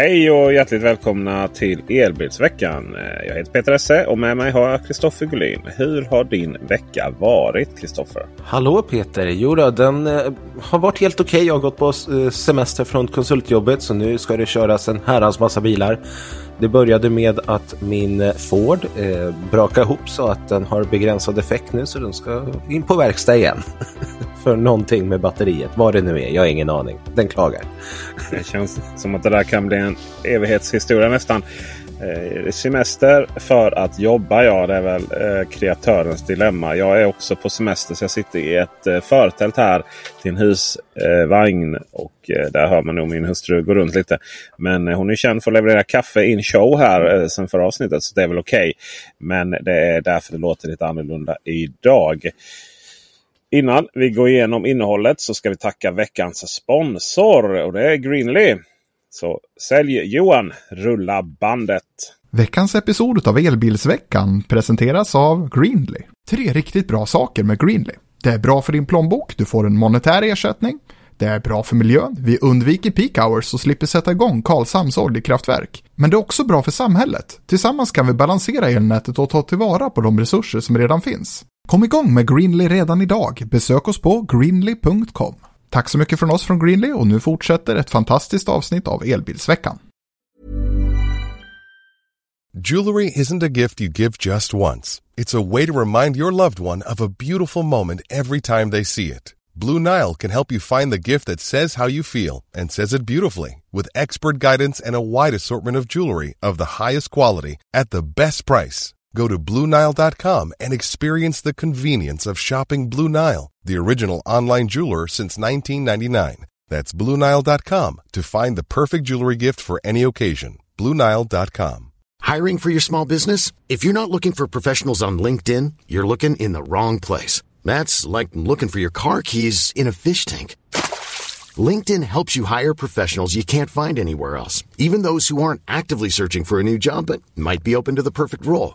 Hej och hjärtligt välkomna till Elbilsveckan. Eh, jag heter Peter Esse och med mig har jag Kristoffer Gullin. Hur har din vecka varit Kristoffer? Hallå Peter! Jo då, den eh, har varit helt okej. Okay. Jag har gått på eh, semester från konsultjobbet så nu ska det köras en herrans massa bilar. Det började med att min Ford eh, brakade ihop så att den har begränsad effekt nu så den ska in på verkstad igen. För någonting med batteriet, vad det nu är. Jag har ingen aning. Den klagar. Det känns som att det där kan bli en evighetshistoria nästan. Eh, semester för att jobba, ja det är väl eh, kreatörens dilemma. Jag är också på semester så jag sitter i ett eh, förtält här till en husvagn. Eh, och eh, där hör man nog min hustru gå runt lite. Men eh, hon är känd för att leverera kaffe in show här eh, sen förra avsnittet. Så det är väl okej. Okay. Men det är därför det låter lite annorlunda idag. Innan vi går igenom innehållet så ska vi tacka veckans sponsor och det är Greenly. Så sälj Johan, rulla bandet! Veckans episod av Elbilsveckan presenteras av Greenly. Tre riktigt bra saker med Greenly. Det är bra för din plånbok, du får en monetär ersättning. Det är bra för miljön, vi undviker peak hours och slipper sätta igång Karlshamns oljekraftverk. Men det är också bra för samhället. Tillsammans kan vi balansera elnätet och ta tillvara på de resurser som redan finns. Kom igång med Greenly redan idag. Besök oss på greenly.com. Tack så mycket från oss från Greenly och nu fortsätter ett fantastiskt avsnitt av Elbilsveckan. Jewelry isn't a gift you give just once. It's a way to remind your loved one of a beautiful moment every time they see it. Blue Nile can help you find the gift that says how you feel and says it beautifully with expert guidance and a wide assortment of jewelry of the highest quality at the best price. Go to BlueNile.com and experience the convenience of shopping Blue Nile, the original online jeweler since 1999. That's BlueNile.com to find the perfect jewelry gift for any occasion. BlueNile.com. Hiring for your small business? If you're not looking for professionals on LinkedIn, you're looking in the wrong place. That's like looking for your car keys in a fish tank. LinkedIn helps you hire professionals you can't find anywhere else, even those who aren't actively searching for a new job but might be open to the perfect role.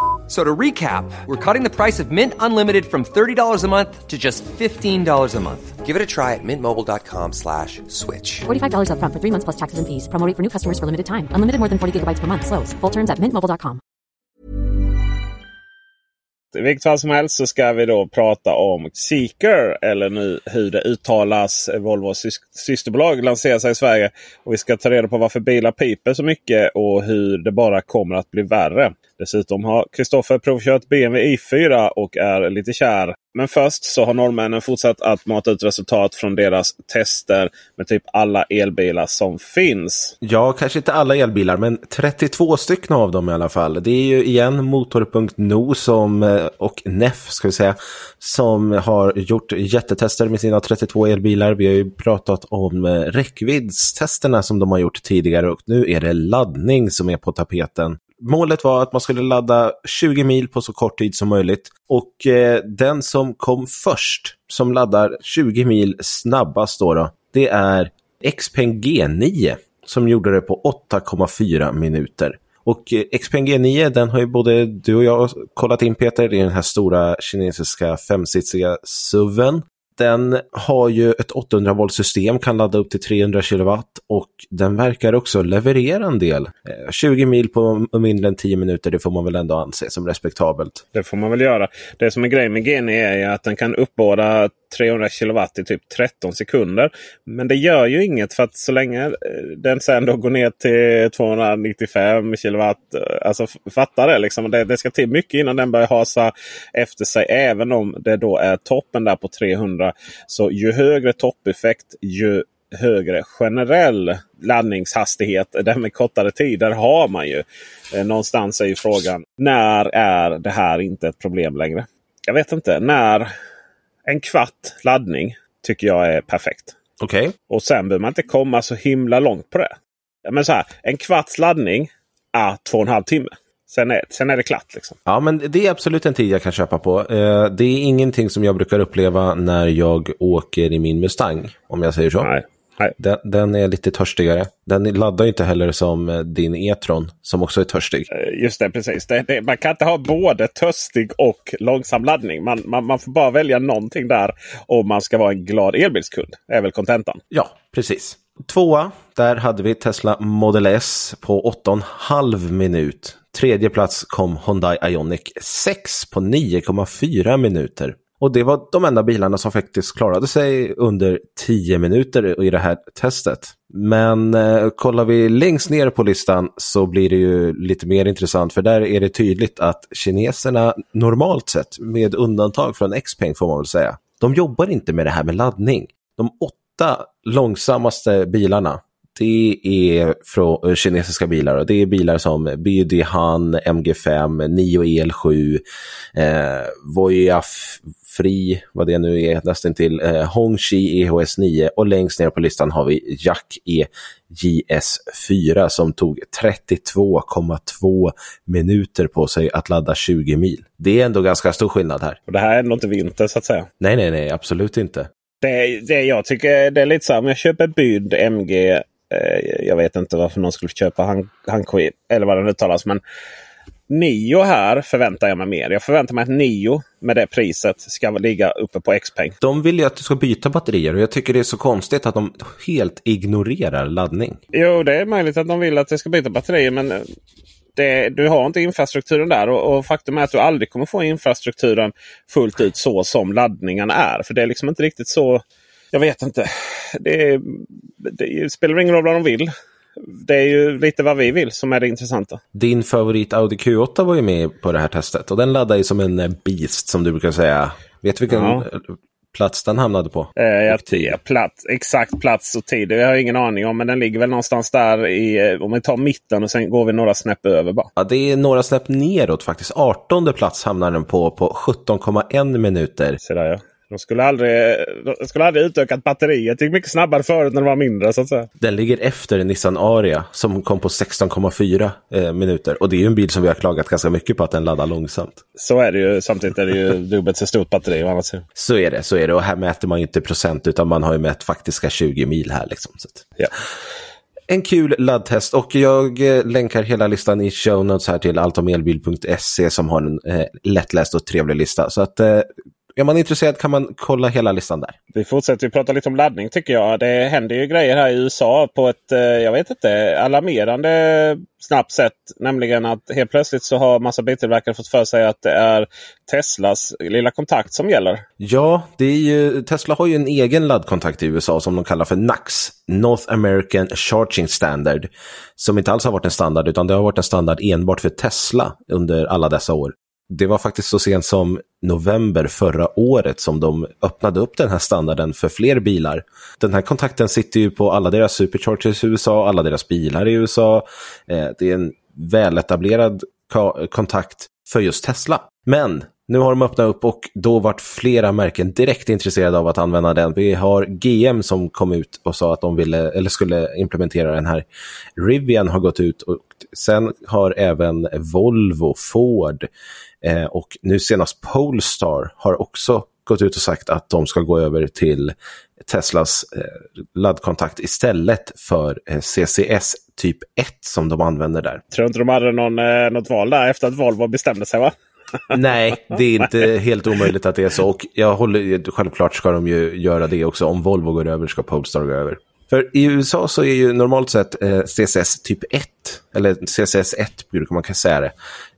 So to recap, we're cutting the price of Mint Unlimited from $30 a month to just $15 a month. Give it a try at mintmobile.com slash switch. $45 up front for three months plus taxes and fees. Promoting for new customers for limited time. Unlimited more than 40 gigabytes per month. Slows. Full terms at mintmobile.com. I vilket fall som helst så ska vi då prata om Seeker. Eller nu hur det uttalas. Volvos systerbolag lanserar sig i Sverige. Och vi ska ta reda på varför bilar piper så mycket och hur det bara kommer att bli värre. Dessutom har Kristoffer provkört BMW i4 och är lite kär. Men först så har norrmännen fortsatt att mata ut resultat från deras tester med typ alla elbilar som finns. Ja, kanske inte alla elbilar, men 32 stycken av dem i alla fall. Det är ju igen Motor.no som, eh, och NEF ska vi säga, som har gjort jättetester med sina 32 elbilar. Vi har ju pratat om eh, räckviddstesterna som de har gjort tidigare och nu är det laddning som är på tapeten målet var att man skulle ladda 20 mil på så kort tid som möjligt. Och eh, den som kom först, som laddar 20 mil snabbast då, då det är Xpeng G9 som gjorde det på 8,4 minuter. Och eh, Xpeng G9 den har ju både du och jag kollat in Peter, det är den här stora kinesiska femsitsiga SUVen den har ju ett 800 volt system, kan ladda upp till 300 kilowatt och den verkar också leverera en del. Eh, 20 mil på mindre än 10 minuter, det får man väl ändå anse som respektabelt. Det får man väl göra. Det som är grejen med Geni är att den kan uppbåda 300 kilowatt i typ 13 sekunder. Men det gör ju inget för att så länge eh, den sen då går ner till 295 kilowatt. Eh, alltså fattar det liksom. Det, det ska till mycket innan den börjar hasa efter sig. Även om det då är toppen där på 300. Så ju högre toppeffekt ju högre generell laddningshastighet. därmed med kortare tider har man ju. Eh, någonstans är ju frågan. När är det här inte ett problem längre? Jag vet inte. När en kvart laddning tycker jag är perfekt. Okej. Okay. Och sen behöver man inte komma så himla långt på det. Men så här, en kvarts laddning, ah, två och en halv timme. Sen är, sen är det klart. Liksom. Ja, men det är absolut en tid jag kan köpa på. Eh, det är ingenting som jag brukar uppleva när jag åker i min Mustang, om jag säger så. Nej. Den, den är lite törstigare. Den laddar inte heller som eh, din E-tron, som också är törstig. Eh, Just det, precis. Det, det, man kan inte ha både törstig och långsam laddning. Man, man, man får bara välja någonting där om man ska vara en glad elbilskund. Det är väl kontentan. Ja, precis. Tvåa, där hade vi Tesla Model S på 8,5 minut. Tredje plats kom Hyundai Ioniq 6 på 9,4 minuter. Och det var de enda bilarna som faktiskt klarade sig under 10 minuter i det här testet. Men eh, kollar vi längst ner på listan så blir det ju lite mer intressant för där är det tydligt att kineserna normalt sett, med undantag från Xpeng får man väl säga, de jobbar inte med det här med laddning. De åtta långsammaste bilarna det är från eh, kinesiska bilar och det är bilar som BYD Han, MG5, Nio EL7, eh, Voyaf Free, vad det nu är nästan till, eh, Hongqi EHS 9 och längst ner på listan har vi Jack E JS4 som tog 32,2 minuter på sig att ladda 20 mil. Det är ändå ganska stor skillnad här. Och det här är ändå inte vinter så att säga. Nej, nej, nej, absolut inte. Det, det jag tycker det är lite så här, om jag köper byd MG. Eh, jag vet inte varför någon skulle köpa Han, Hankui eller vad den uttalas. Men Nio här förväntar jag mig mer. Jag förväntar mig att Nio med det priset ska ligga uppe på Xpeng. De vill ju att du ska byta batterier och jag tycker det är så konstigt att de helt ignorerar laddning. Jo, det är möjligt att de vill att det ska byta batterier. Men det, du har inte infrastrukturen där och, och, faktum är att du aldrig kommer få infrastrukturen fullt ut så som laddningarna är. För det är liksom inte riktigt så. Jag vet inte. Det, det spelar ingen roll vad de vill. Det är ju lite vad vi vill som är det intressanta. Din favorit Audi Q8 var ju med på det här testet och den laddar ju som en beast som du brukar säga. Vet du vilken ja. plats den hamnade på? Eh, jag plats, exakt plats och tid. Jag har ingen aning om men den ligger väl någonstans där i, om vi tar mitten och sen går vi några snäpp över bara. Ja, det är några snäpp neråt faktiskt. 18 plats hamnar den på på 17,1 minuter. Så där, ja. De skulle aldrig, de skulle aldrig utökat batteriet. Det gick mycket snabbare förut när det var mindre. så att säga. Den ligger efter Nissan Aria som kom på 16,4 eh, minuter. Och det är ju en bil som vi har klagat ganska mycket på att den laddar långsamt. Så är det ju. Samtidigt är det ju dubbelt så stort batteri. Så är det, så är det. Och här mäter man ju inte procent utan man har ju mätt faktiska 20 mil här. Liksom. Så ja. En kul laddtest och jag eh, länkar hela listan i show notes här till alltomelbil.se som har en eh, lättläst och trevlig lista. Så att eh, är man intresserad kan man kolla hela listan där. Vi fortsätter prata lite om laddning tycker jag. Det händer ju grejer här i USA på ett, jag vet inte, alarmerande snabbt sätt. Nämligen att helt plötsligt så har massa biltillverkare fått för sig att det är Teslas lilla kontakt som gäller. Ja, det är ju, Tesla har ju en egen laddkontakt i USA som de kallar för NACS, North American Charging Standard. Som inte alls har varit en standard utan det har varit en standard enbart för Tesla under alla dessa år det var faktiskt så sent som november förra året som de öppnade upp den här standarden för fler bilar. Den här kontakten sitter ju på alla deras superchargers i USA, alla deras bilar i USA. Eh, det är en väletablerad kontakt för just Tesla. Men nu har de öppnat upp och då vart flera märken direkt intresserade av att använda den. Vi har GM som kom ut och sa att de ville, eller skulle implementera den här. Rivian har gått ut och sen har även Volvo, Ford, Eh, och nu senast Polestar har också gått ut och sagt att de ska gå över till Teslas eh, laddkontakt istället för eh, CCS typ 1 som de använder där. Tror inte de hade någon, eh, något val där efter att Volvo bestämde sig va? Nej, det är inte helt omöjligt att det är så. Och jag håller, självklart ska de ju göra det också. Om Volvo går över ska Polestar gå över. För i USA så är ju normalt sett eh, CCS typ 1, eller CCS 1 brukar man säga det,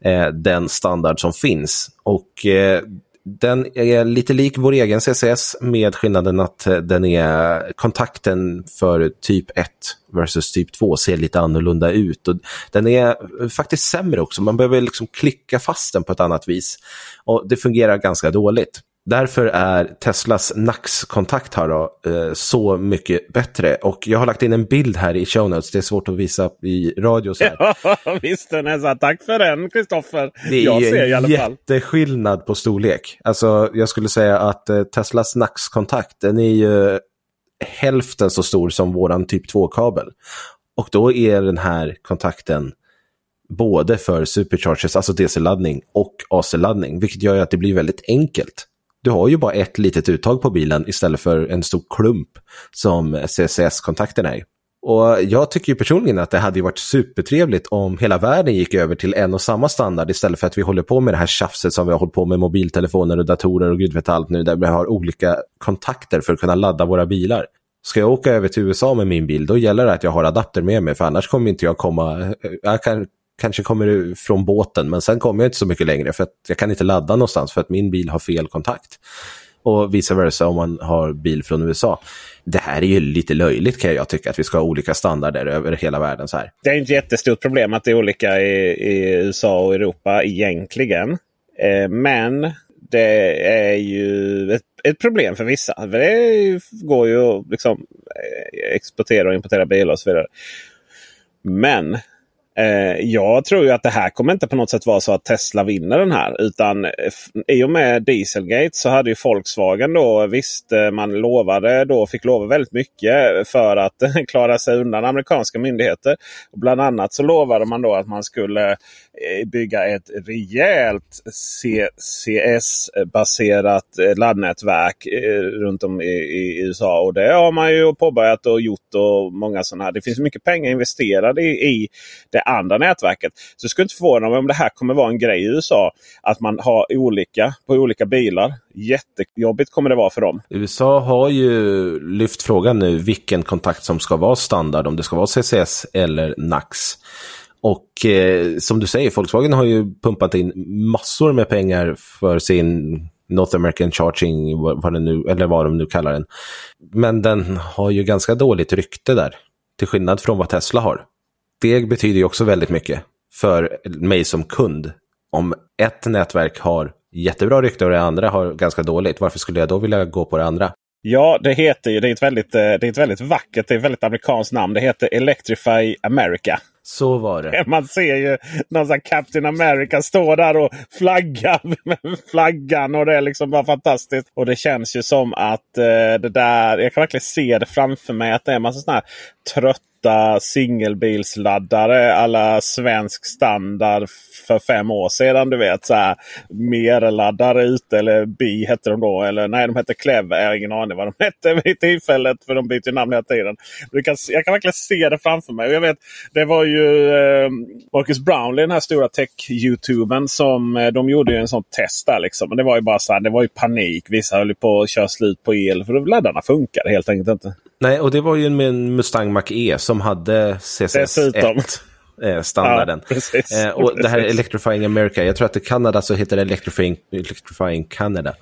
eh, den standard som finns. Och eh, den är lite lik vår egen CCS med skillnaden att eh, den är kontakten för typ 1 versus typ 2 ser lite annorlunda ut. Och den är eh, faktiskt sämre också, man behöver liksom klicka fast den på ett annat vis. Och det fungerar ganska dåligt. Därför är Teslas NAX-kontakt här då, eh, så mycket bättre. Och jag har lagt in en bild här i show notes. Det är svårt att visa i radio. Så här. Ja, visst, den är så. Tack för den, Kristoffer. Det är jag ser i alla fall. jätteskillnad på storlek. Alltså, jag skulle säga att eh, Teslas NAX-kontakt, den är ju hälften så stor som våran typ 2-kabel. Och då är den här kontakten både för superchargers, alltså DC-laddning och AC-laddning, vilket gör att det blir väldigt enkelt. Du har ju bara ett litet uttag på bilen istället för en stor klump som CCS-kontakten är. Och jag tycker ju personligen att det hade varit supertrevligt om hela världen gick över till en och samma standard istället för att vi håller på med det här tjafset som vi har hållit på med mobiltelefoner och datorer och gud vet allt nu där vi har olika kontakter för att kunna ladda våra bilar. Ska jag åka över till USA med min bil, då gäller det att jag har adapter med mig, för annars kommer inte jag komma... Eh, jag kan, kanske kommer från båten, men sen kommer jag inte så mycket längre, för att jag kan inte ladda någonstans för att min bil har fel kontakt. Och vice versa om man har bil från USA. Det här är ju lite löjligt kan jag tycka, att vi ska ha olika standarder över hela världen. så här. Det är ett jättestort problem att det är olika i, i USA och Europa egentligen. Eh, men det är ju ett, ett, problem för vissa. För det går ju att liksom, eh, exportera och importera bilar och så vidare. Men Eh, jag tror ju att det här kommer inte på något sätt vara så att Tesla vinner den här. Utan eh, i och med Dieselgate så hade ju Volkswagen då visst eh, man lovade då fick lova väldigt mycket för att klara sig undan amerikanska myndigheter. Och bland annat så lovade man då att man skulle bygga ett rejält CCS-baserat laddnätverk runt om i, i, USA. Och det har man ju påbörjat och gjort. och många sådana här. Det finns mycket pengar investerade i, i det andra nätverket. Så det skulle inte förvåna mig om det här kommer vara en grej i USA. Att man har olika på olika bilar. Jättejobbigt kommer det vara för dem. USA har ju lyft frågan nu vilken kontakt som ska vara standard. Om det ska vara CCS eller NAX. Och eh, som du säger, Volkswagen har ju pumpat in massor med pengar för sin North American Charging, vad, nu, eller vad de nu kallar den. Men den har ju ganska dåligt rykte där. Till skillnad från vad Tesla har det betyder ju också väldigt mycket för mig som kund. Om ett nätverk har jättebra rykte och det andra har ganska dåligt, varför skulle jag då vilja gå på det andra? Ja, det heter ju, det är ett väldigt, eh, det är ett väldigt vackert, det är ett väldigt amerikanskt namn. Det heter Electrify America. Så var det. Man ser ju någon Captain America stå där och flagga med flaggan. Och det är liksom bara fantastiskt. Och det känns ju som att eh, det där, jag kan verkligen se det framför mig. Att det är en massa sådana här trötta åtta singelbilsladdare alla svensk standard för fem år sedan. Du vet så här merladdare ute eller Bi hette de då. Eller nej, de hette Clever. Jag har ingen aning vad de hette vid tillfället. För de byter namn hela tiden. Kan, jag kan verkligen se det framför mig. Och jag vet, det var ju eh, Marcus Brownlee, den här stora tech-youtubern, som eh, de gjorde ju en sån test där. Liksom. Men det var ju bara så här, det var ju panik. Vissa höll på att köra slut på el. För laddarna funkade helt enkelt inte. Nej, och det var ju med en Mustang Mach-E som hade CCS1 eh, standarden. Ja, eh, och det här Electrifying America, jag tror att i Kanada så heter det Electrifying, Electrifying Canada.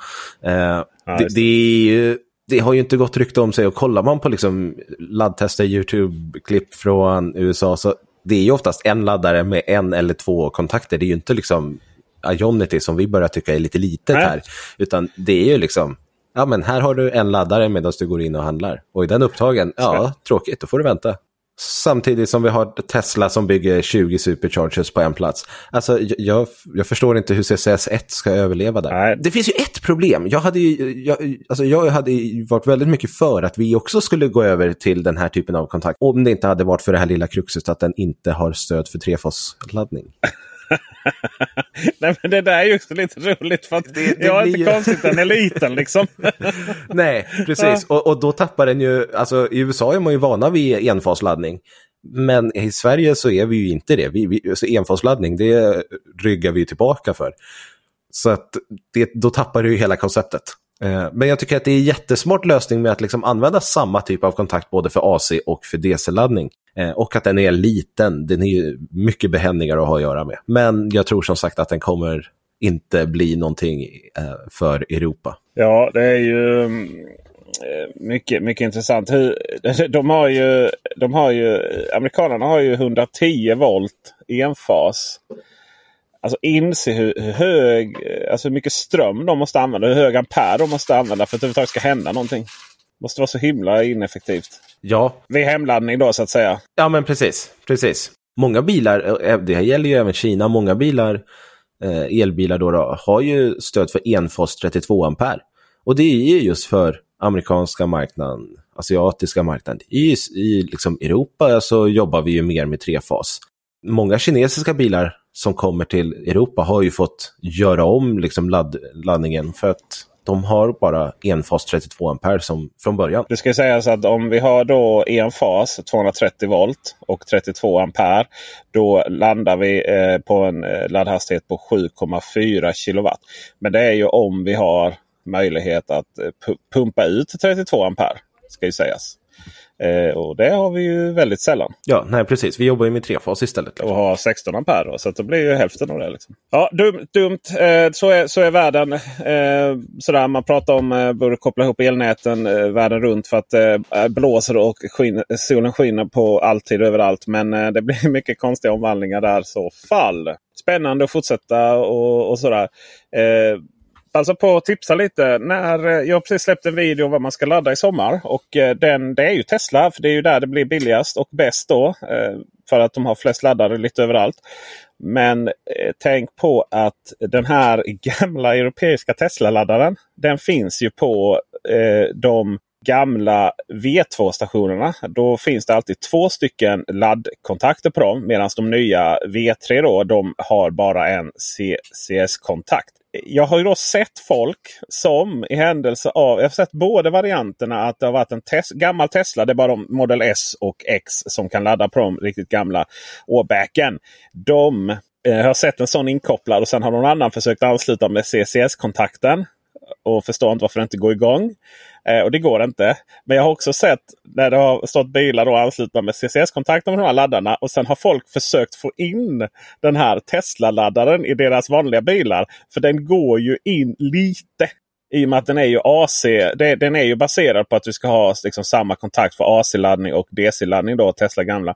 Eh, ja, det, det, ju, det, har ju inte gått rykte om sig och kollar man på liksom laddtester, YouTube-klipp från USA så det är ju oftast en laddare med en eller två kontakter. Det är ju inte liksom Ionity som vi börjar tycka är lite litet Nej. här. Utan det är ju liksom ja men här har du en laddare medan du går in och handlar. Och i den upptagen, ja tråkigt, då får du vänta. Samtidigt som vi har Tesla som bygger 20 superchargers på en plats. Alltså, jag, jag förstår inte hur CCS1 ska överleva där. Nej. Det finns ju ett problem. Jag hade, ju, jag, alltså, jag hade varit väldigt mycket för att vi också skulle gå över till den här typen av kontakt. Om det inte hade varit för det här lilla kruxet att den inte har stöd för trefasladdning. Nej men det där är ju också lite roligt för att det, det jag är blir... inte konstigt den är liten liksom. Nej, precis. Och, och, då tappar den ju, alltså i USA är man ju vana vid enfasladdning. Men i Sverige så är vi ju inte det. Vi, vi, alltså enfasladdning, det ryggar vi tillbaka för. Så att det, då tappar du ju hela konceptet. Eh, men jag tycker att det är en jättesmart lösning med att liksom använda samma typ av kontakt både för AC och för DC-laddning. Eh, och att den är liten, den är mycket behändigare att ha att göra med. Men jag tror som sagt att den kommer inte bli någonting eh, för Europa. Ja, det är ju mycket, mycket intressant. De har, ju, de har ju, amerikanerna har ju 110 volt enfas. Alltså inse hur, hur hög, alltså hur mycket ström de måste använda. Hur hög ampere de måste använda för att det överhuvudtaget ska hända någonting. Måste vara så himla ineffektivt. Ja. Vid hemladdning då så att säga. Ja men precis. precis. Många bilar, eh, det här gäller ju även Kina, många bilar, eh, elbilar då, då, har ju stöd för enfas 32 ampere. Och det är ju just för amerikanska marknaden. asiatiska marknaden. I, i liksom Europa så jobbar vi ju mer med trefas. Många kinesiska bilar som kommer till Europa har ju fått göra om liksom ladd, laddningen för att de har bara enfas 32 ampere som från början. Det ska sägas att om vi har då enfas 230 volt och 32 ampere. Då landar vi eh, på en eh, laddhastighet på 7,4 kilowatt. Men det är ju om vi har möjlighet att eh, pumpa ut 32 ampere. Ska ju sägas. Eh, och det har vi ju väldigt sällan. Ja, nej precis. Vi jobbar ju med trefas istället. Liksom. Och har 16 ampere då, så det blir ju hälften av det. Liksom. Ja, dumt. dumt. Eh, så, är, så är världen. Eh, sådär, man pratar om att eh, borde koppla ihop elnäten eh, världen runt för att eh, blåser och skin, solen skiner på alltid överallt. Men eh, det blir mycket konstiga omvandlingar där så fall. Spännande att fortsätta och, och sådär. Passa på att tipsa lite. När, eh, jag har precis släppt en video om vad man ska ladda i sommar. Och eh, den, det är ju Tesla. För det är ju där det blir billigast och bäst då. Eh, för att de har flest laddare lite överallt. Men tänk på att den här gamla europeiska Tesla-laddaren. Den finns ju på de gamla V2-stationerna. Då finns det alltid två stycken laddkontakter på dem. Medan de nya V3 då, de har bara en CCS-kontakt jag har ju då sett folk som i händelse av, jag har sett båda varianterna att det har varit en tes gammal Tesla. Det är bara de Model S och X som kan ladda på de riktigt gamla Åbäken. De eh, har sett en sån inkopplad och sen har någon annan försökt ansluta med CCS-kontakten. Och förstår inte varför det inte går igång. Eh, och det går inte. Men jag har också sett när det har stått bilar då anslutna med CCS-kontakter med de här laddarna. Och sen har folk försökt få in den här Tesla-laddaren i deras vanliga bilar. För den går ju in lite. I och med att den är ju AC. Det, den är ju baserad på att du ska ha liksom samma kontakt för AC-laddning och DC-laddning. då Tesla gamla.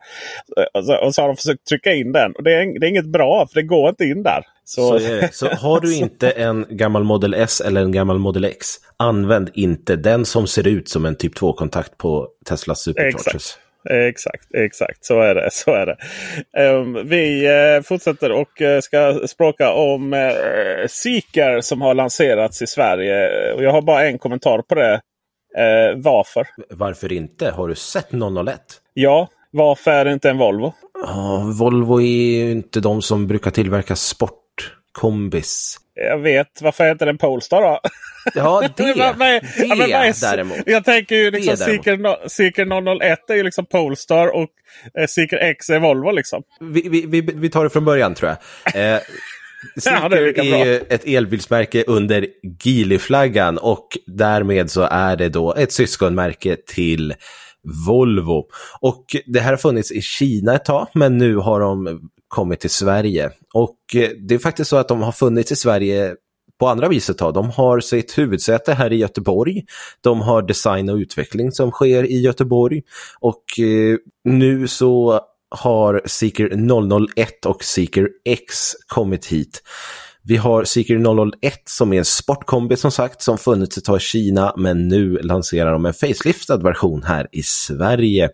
Eh, och så, och så, har de försökt trycka in den. Och det är, det är inget bra för det går inte in där. Så... Så, så, har du inte en gammal Model S eller en gammal Model X, använd inte den som ser ut som en typ 2-kontakt på Teslas Superchargers. Exakt. Exakt, exakt. Så är det. Så är det. Um, vi uh, fortsätter och uh, ska språka om uh, Seeker som har lanserats i Sverige. Och jag har bara en kommentar på det. Uh, varför? Varför inte? Har du sett 001? Ja, varför är det inte en Volvo? Volvo är ju inte de som brukar tillverka sport kombis. Jag vet. Varför heter den Polestar då? Ja, det, det ja, däremot. Jag tänker ju liksom Seeker, Seeker 001 är ju liksom Polestar och eh, Seeker X är Volvo liksom. Vi, vi, vi, vi tar det från början tror jag. Eh, Seeker ja, är, är ju ett elbilsmärke under Geely-flaggan och därmed så är det då ett syskonmärke till Volvo. Och det här har funnits i Kina ett tag, men nu har de kommit till Sverige. Och eh, det är faktiskt så att de har funnits i Sverige på andra vis ett tag. De har sitt huvudsäte här i Göteborg. De har design och utveckling som sker i Göteborg. Och eh, nu så har Seeker 001 och Seeker X kommit hit. Vi har Seeker 001 som är en sportkombi som sagt som funnits ett tag i Kina men nu lanserar de en faceliftad version här i Sverige.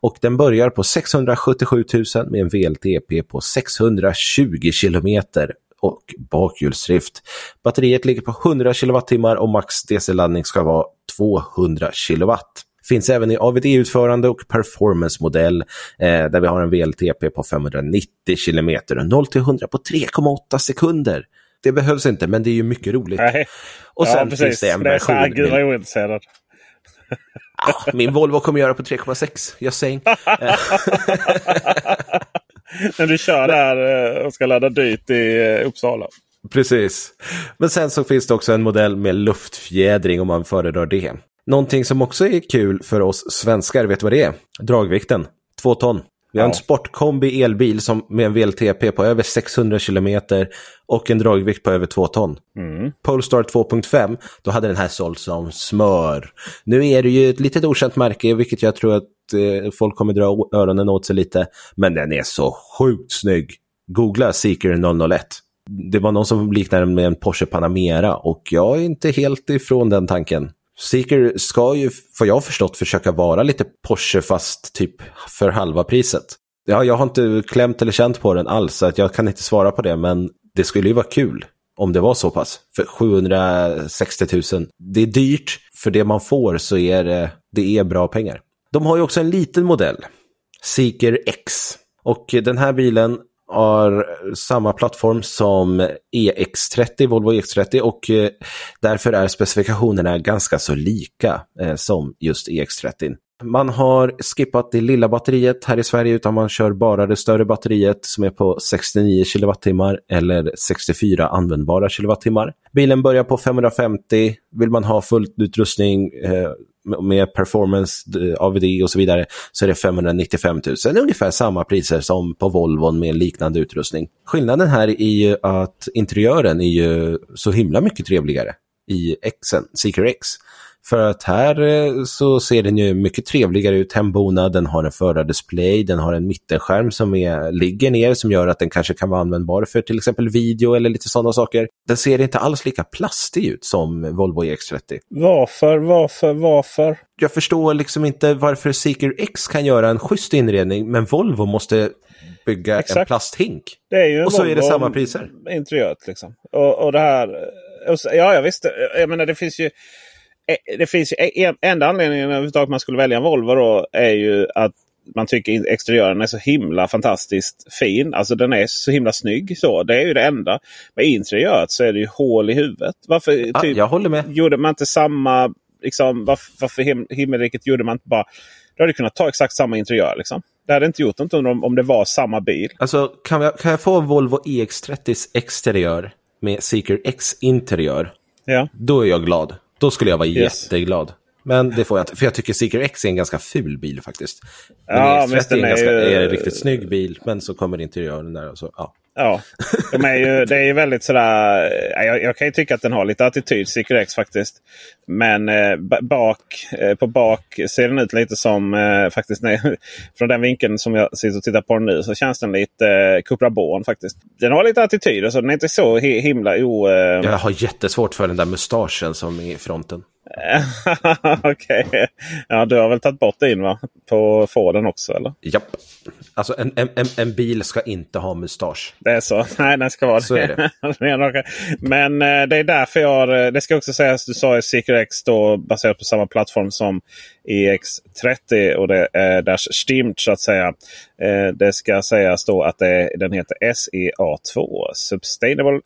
Och den börjar på 677 000 med en VLTP på 620 kilometer och bakhjulsdrift. Batteriet ligger på 100 kWh och max DC-laddning ska vara 200 kW. Finns även i AVD-utförande och performance-modell eh, där vi har en VLTP på 590 km och 0 100 på 3,8 sekunder. Det behövs inte, men det är ju mycket roligt. Nej. Och sen ja, precis. finns det en version... Det är gud vad ointresserad. Ja, min Volvo kommer göra på 3,6. Jag säger. När du kör där eh, och ska ladda dyrt i eh, Uppsala. Precis. Men sen så finns det också en modell med luftfjädring om man föredrar det. Någonting som också är kul för oss svenskar, vet du vad det är? Dragvikten, två ton. Vi har en sportkombi elbil som med en VLTP på över 600 km och en dragvikt på över 2 ton. Mm. Polestar 2.5, då hade den här sålt som smör. Nu är det ju ett litet okänt märke, vilket jag tror att eh, folk kommer dra öronen åt sig lite. Men den är så sjukt snygg. Googla Seeker 001. Det var någon som liknade den med en Porsche Panamera och jag är inte helt ifrån den tanken. Seeker ska ju, vad jag förstått, försöka vara lite Porsche fast typ för halva priset. Ja, jag har inte klämt eller känt på den alls, så att jag kan inte svara på det, men det skulle ju vara kul om det var så pass. För 760 000, det är dyrt. För det man får så är det Det är bra pengar. De har ju också en liten modell, Seeker X. Och den här bilen har samma plattform som EX30, Volvo EX30 och eh, därför är specifikationerna ganska så lika eh, som just EX30. Man har skippat det lilla batteriet här i Sverige utan man kör bara det större batteriet som är på 69 kWh eller 64 användbara kWh. Bilen börjar på 550. Vill man ha full utrustning eh, med performance, AVD och så vidare så är det 595 000. Ungefär samma priser som på Volvon med liknande utrustning. Skillnaden här är ju att interiören är ju så himla mycket trevligare i Xen, Seeker X. För att här eh, så ser den ju mycket trevligare ut hembonad, den har en förardisplay, den har en mittenskärm som är, ligger ner som gör att den kanske kan vara användbar för till exempel video eller lite sådana saker. Den ser inte alls lika plastig ut som Volvo EX30. Varför, varför, varför? Jag förstår liksom inte varför Seeker X kan göra en schysst inredning men Volvo måste bygga Exakt. en plasthink. Det är ju och så Volvo är det samma priser. Interiört liksom. Och, och det här... Och så, ja, jag visste. Jag menar det finns ju det finns ju en, enda anledningen överhuvudtaget man skulle välja en Volvo då är ju att man tycker exteriören är så himla fantastiskt fin. Alltså den är så himla snygg. Så. Det är ju det enda. Med interiöret så är det ju hål i huvudet. Varför ah, typ, jag håller med. gjorde man inte samma... Liksom, varför, varför him himmelriket gjorde man inte bara... Då hade kunnat ta exakt samma interiör. Liksom. Det hade inte gjort något om, om det var samma bil. Alltså kan jag, kan jag få Volvo EX30 exteriör med Seeker X interiör? Ja. Då är jag glad. Då skulle jag vara yes. jätteglad. Men det får jag inte, för jag tycker Seeker X är en ganska ful bil faktiskt. Men ja, är en, ganska, ju... är en riktigt snygg bil, men så kommer interiören där. Och så, ja. Ja, de är ju, det är ju väldigt sådär. Eh, jag, jag kan ju tycka att den har lite attityd, Seeker X faktiskt. Men eh, bak, eh, på bak ser den ut lite som, eh, faktiskt nej, från den vinkeln som jag sitter och tittar på nu så känns den lite eh, Cupra Born faktiskt. Den har lite attityd och så den är inte så himla o... Eh... Jag har jättesvårt för den där mustaschen som är i fronten. Okej. Okay. Ja, du har väl tagit bort din va? På Forden också eller? Japp. Alltså en, en, en, bil ska inte ha mustasch. Det är så? Nej, den ska vara så det. Är det. Men eh, det är därför jag... Eh, det ska också sägas, du sa Seeker X då baserat på samma plattform som EX30 och det är Dash Stimmt så att säga. Eh, det ska sägas då att det, den heter SEA2. Sustainable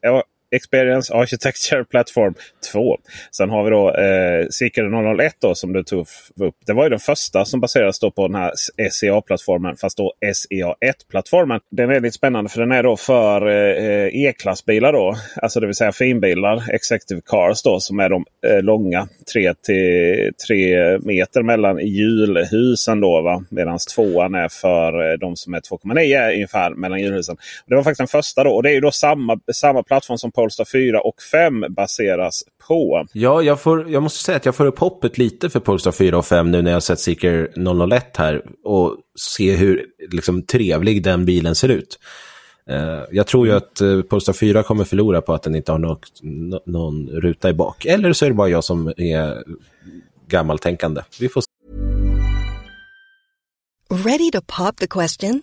Experience Architecture Platform 2. Sen har vi då eh, 001 då, som du tog upp. Det var ju den första som baserades då på den här SEA-plattformen. Fast då SEA1-plattformen. Den är väldigt spännande för den är då för eh, E-klassbilar. då. Alltså det vill säga finbilar. Executive Cars då som är de eh, långa 3 till 3 meter mellan hjulhusen. då Medan tvåan är för eh, de som är 2,9 ungefär mellan hjulhusen. Det var faktiskt den första då. Och det är ju då samma, samma plattform som Polestar 4 och 5 baseras på. Ja, jag, får, jag måste säga att jag får upp hoppet lite för Polestar 4 och 5 nu när jag sett Seeker 001 här och se hur liksom, trevlig den bilen ser ut. Uh, jag tror ju att uh, Polestar 4 kommer förlora på att den inte har något, no, någon ruta i bak. Eller så är det bara jag som är gammaltänkande. Vi får se. Ready to pop the question?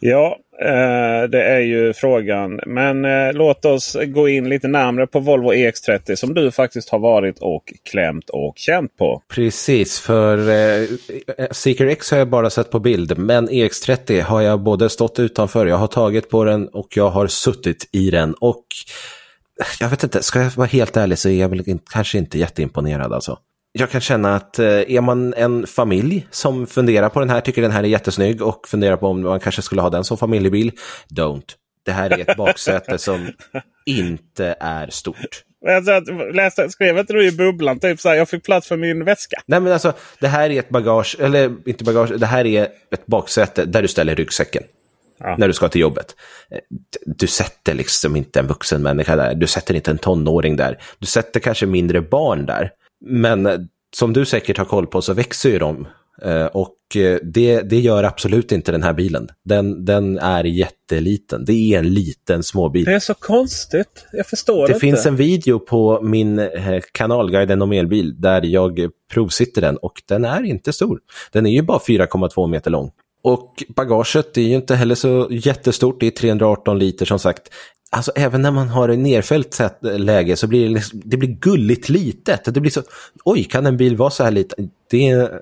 Ja, eh, det är ju frågan. Men eh, låt oss gå in lite närmre på Volvo EX30 som du faktiskt har varit och klämt och känt på. Precis, för eh, Seeker X har jag bara sett på bild, men EX30 har jag både stått utanför, jag har tagit på den och jag har suttit i den. Och jag vet inte, ska jag vara helt ärlig så är jag väl kanske inte jätteimponerad alltså. Jag kan känna att eh, är man en familj som funderar på den här, tycker den här är jättesnygg och funderar på om man kanske skulle ha den som familjebil, don't. Det här är ett baksäte som inte är stort. Läste, skrev inte du i bubblan typ så här, jag fick plats för min väska? Nej men alltså, det här är ett bagage, eller inte bagage, det här är ett baksäte där du ställer ryggsäcken. Ja. När du ska till jobbet. Du sätter liksom inte en vuxen människa där, du sätter inte en tonåring där. Du sätter kanske mindre barn där. Men som du säkert har koll på så växer ju de. Och det, det gör absolut inte den här bilen. Den, den är jätteliten. Det är en liten småbil. Det är så konstigt. Jag förstår det inte. Det finns en video på min kanal Guiden om elbil där jag provsitter den och den är inte stor. Den är ju bara 4,2 meter lång. Och bagaget är ju inte heller så jättestort, det är 318 liter som sagt. Alltså även när man har ett nerfällt eh, läge så blir det, liksom, det blir gulligt litet. Det blir så, oj kan en bil vara så här liten? Det är,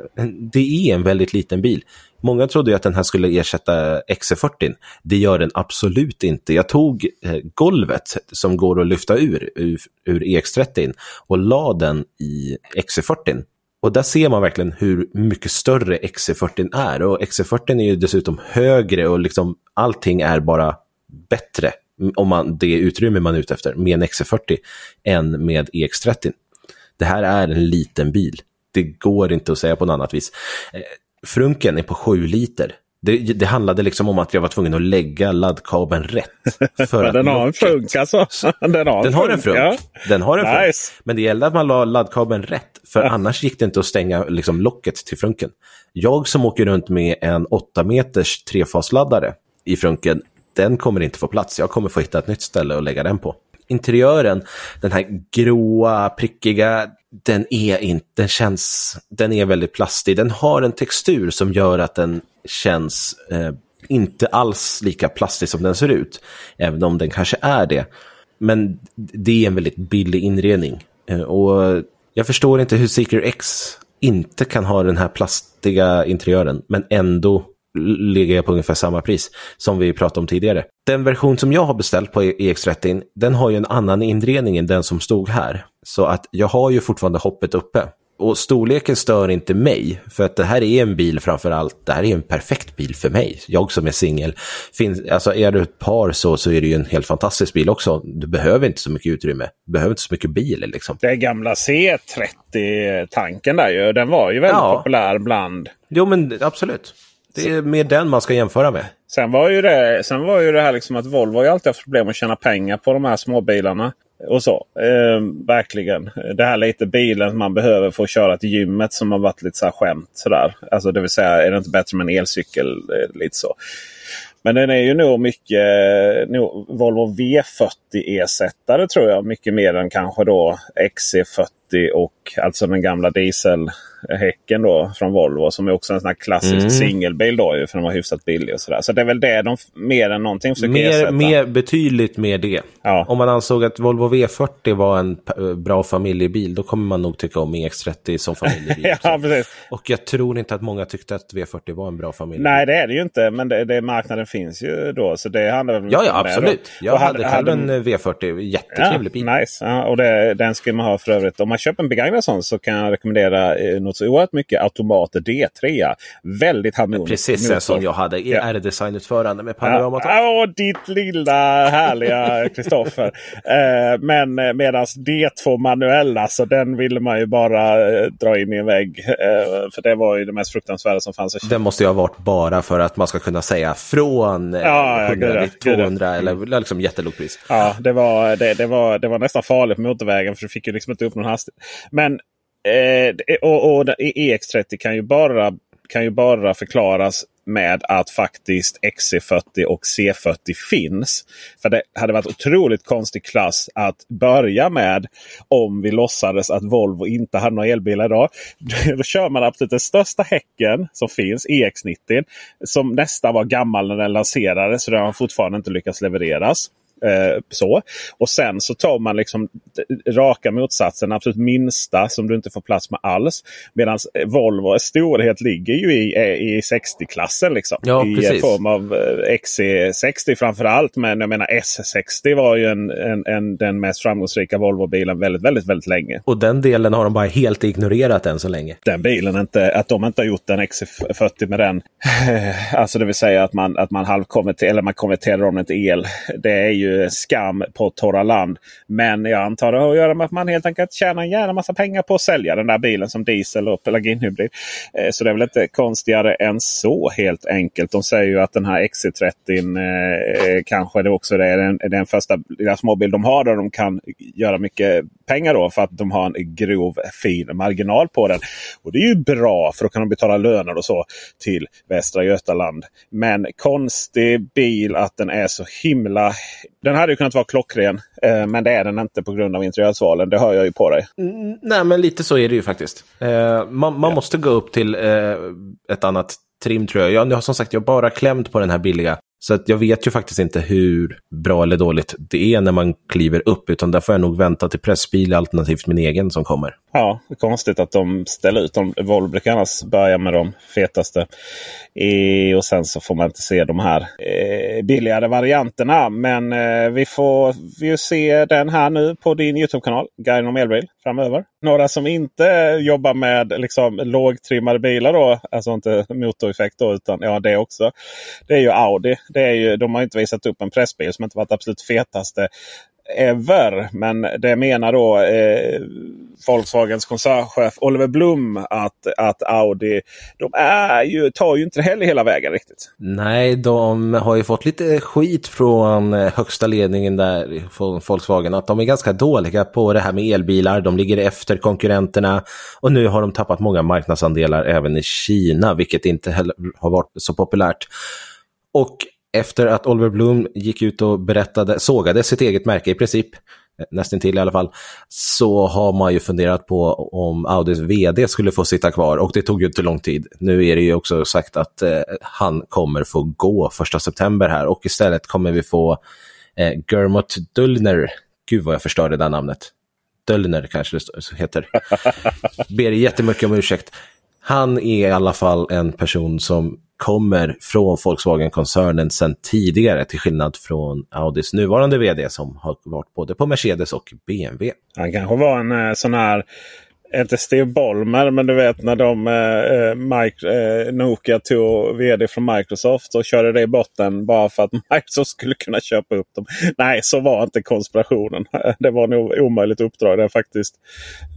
det är en väldigt liten bil. Många trodde ju att den här skulle ersätta XC40. Det gör den absolut inte. Jag tog eh, golvet som går att lyfta ur, ur, ur EX30 och la den i XC40. Och där ser man verkligen hur mycket större XC40 är. Och XC40 är ju dessutom högre och liksom allting är bara bättre om man, det utrymme man är ute efter med en XC40 än med EX30. Det här är en liten bil. Det går inte att säga på något annat vis. Frunken är på 7 liter. Det, det handlade liksom om att jag var tvungen att lägga laddkabeln rätt. För den har en frunk alltså. Den har, den har en frunk. Ja. Den har en nice. frunk. Men det gällde att man la laddkabeln rätt. För ja. annars gick det inte att stänga liksom, locket till frunken. Jag som åker runt med en 8 meters trefasladdare i frunken, den kommer inte få plats. Jag kommer få hitta ett nytt ställe att lägga den på. Interiören, den här gråa, prickiga, den är inte, den känns, den är väldigt plastig. Den har en textur som gör att den känns eh, inte alls lika plastig som den ser ut. Även om den kanske är det. Men det är en väldigt billig inredning. Eh, och jag förstår inte hur Seeker X inte kan ha den här plastiga interiören, men ändå ligger jag på ungefär samma pris som vi pratade om tidigare. Den version som jag har beställt på EX30, den har ju en annan inredning än den som stod här. Så att jag har ju fortfarande hoppet uppe. Och storleken stör inte mig, för att det här är en bil framför allt. Det här är en perfekt bil för mig. Jag som är singel. Alltså är du ett par så, så är det ju en helt fantastisk bil också. Du behöver inte så mycket utrymme. Du behöver inte så mycket bil liksom. Det är gamla C30-tanken där ju. Den var ju väldigt ja. populär bland... Jo men absolut. Det är mer den man ska jämföra med. Sen var ju det, sen var ju det här liksom att Volvo har ju alltid haft problem att tjäna pengar på de här småbilarna. Och så. Eh, verkligen. Det här lite bilen man behöver för att köra till gymmet som har varit lite så här skämt. Sådär. Alltså det vill säga, är det inte bättre med en elcykel? Eh, lite så. Men den är ju nog mycket nog Volvo V40 ersättare tror jag. Mycket mer än kanske då XC40 EX30 och alltså den gamla dieselhäcken då från Volvo. Som är också en sån här klassisk Mm. singelbil då ju, för den var hyfsat billig och sådär. Så det är väl det de mer än någonting försöker Mer, ersätta. mer, betydligt mer det. Ja. Om man ansåg att Volvo V40 var en p- bra familjebil, då kommer man nog tycka om EX30 som familjebil. ja, precis. Och jag tror inte att många tyckte att V40 var en bra familjebil. Nej, det är det ju inte. Men det, det, marknaden finns ju då. Så det handlar väl Ja, ja, absolut. då. Jag Och hade själv hade- en eh, V40, jättetrevlig bil. Nice. Ja, och det, den ska man ha för övrigt. Om man köper en begagnad sån så kan jag rekommendera eh, något så oerhört mycket automater D3. Väldigt harmonisk Precis en som jag hade. Ja. R-designutförande med Ja, panorama. Åh, ditt lilla härliga Kristoffer. eh, men medan D2 manuell, alltså den ville man ju bara eh, dra in i en vägg. Eh, för det var ju det mest fruktansvärda som fanns. Den måste ju ha varit bara för att man ska kunna säga från eh, Ja, ja, 100 gud ja, till gud ja. 200 eller liksom jättelågt pris. Ja, det var, det, det, var, det var nästan farligt på motorvägen för du fick ju liksom inte upp någon hastighet. Men eh, och, och EX30 kan ju, bara, kan ju bara förklaras med att faktiskt XC40 och C40 finns. För det hade varit otroligt konstig klass att börja med om vi låtsades att Volvo inte hade några elbilar idag. Då kör man absolut den största häcken som finns, EX90, som nästan var gammal när den lanserades. Så den har fortfarande inte lyckats levereras. Eh, så. Och sen så tar man liksom raka motsatsen, absolut minsta som du inte får plats med alls. Medan Volvo storhet ligger ju i, eh, i 60-klassen. Liksom. Ja, I eh, precis. form av eh, XC60 framförallt. Men jag menar S60 var ju en, en, en, den mest framgångsrika Volvo-bilen väldigt, väldigt, väldigt länge. Och den delen har de bara helt ignorerat än så länge. Den bilen, inte, att de inte har gjort en XC40 med den. Alltså det vill säga att man, att man halvkonverterar, eller man konverterar om den till el. Det är ju skam på torra land. Men jag antar det har att göra med att man helt enkelt tjänar en jävla massa pengar på att sälja den där bilen som diesel och plug-in-hybrid. Eh, så det är väl inte konstigare än så helt enkelt. De säger ju att den här XC30 eh, eh, kanske det också är den, den första lilla småbil de har där de kan göra mycket pengar då för att de har en grov fin marginal på den. Och det är ju bra för då kan de betala löner och så till Västra Götaland. Men konstig bil att den är så himla... Den hade ju kunnat vara klockren eh, men det är den inte på grund av interiörsvalen. Det hör jag ju på dig. Mm, nej, men lite så är det ju faktiskt. Eh, man man måste gå upp till eh, ett annat trim tror jag. Jag har som sagt jag bara klämt på den här billiga. Så att jag vet ju faktiskt inte hur bra eller dåligt det är när man kliver upp. Utan där får jag nog vänta till pressbil alternativt min egen som kommer. Ja, det är konstigt att de ställer ut dem. Volvo brukar annars börja med de fetaste. E och sen så får man inte se de här e billigare varianterna. Men e vi får ju se den här nu på din Youtube-kanal. Guiden om elbil framöver. Några som inte jobbar med liksom, lågtrimmade bilar då. Alltså inte motoreffekt då utan ja det också. Det är ju Audi. Det är ju, de har inte visat upp en pressbil som inte varit absolut fetaste ever. Men det menar då eh, Volkswagens koncernchef Oliver Blum att, att Audi de är ju, tar ju inte det heller hela vägen riktigt. Nej, de har ju fått lite skit från eh, högsta ledningen där från Volkswagen. Att de är ganska dåliga på det här med elbilar. De ligger efter konkurrenterna. Och nu har de tappat många marknadsandelar även i Kina, vilket inte heller har varit så populärt. Och efter att Oliver Bloom gick ut och berättade, sågade sitt eget märke i princip, eh, nästan till i alla fall, så har man ju funderat på om Audis vd skulle få sitta kvar och det tog ju inte lång tid. Nu är det ju också sagt att eh, han kommer få gå första september här och istället kommer vi få eh, Germot Dullner, gud vad jag förstörde det där namnet, Dullner kanske det heter. Ber jättemycket om ursäkt. Han är i alla fall en person som kommer från Volkswagen-koncernen sedan tidigare, till skillnad från Audis nuvarande vd som har varit både på Mercedes och BMW. Han kanske var en eh, sån här inte Steve Ballmer, men du vet när de eh, eh Mike, eh, Nokia tog vd från Microsoft och körde det i botten bara för att Microsoft skulle kunna köpa upp dem. Nej, så var inte konspirationen. Det var nog omöjligt uppdrag det faktiskt.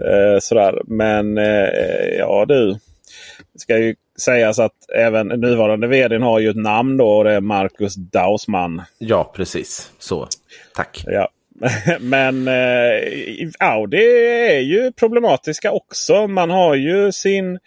Eh, sådär. Men eh, ja du. Det ska ju sägas att även nuvarande vdn har ju ett namn då och det är Marcus Dausman. Ja, precis. Så, tack. Ja. Men eh, Audi är ju problematiska också. Man har ju sin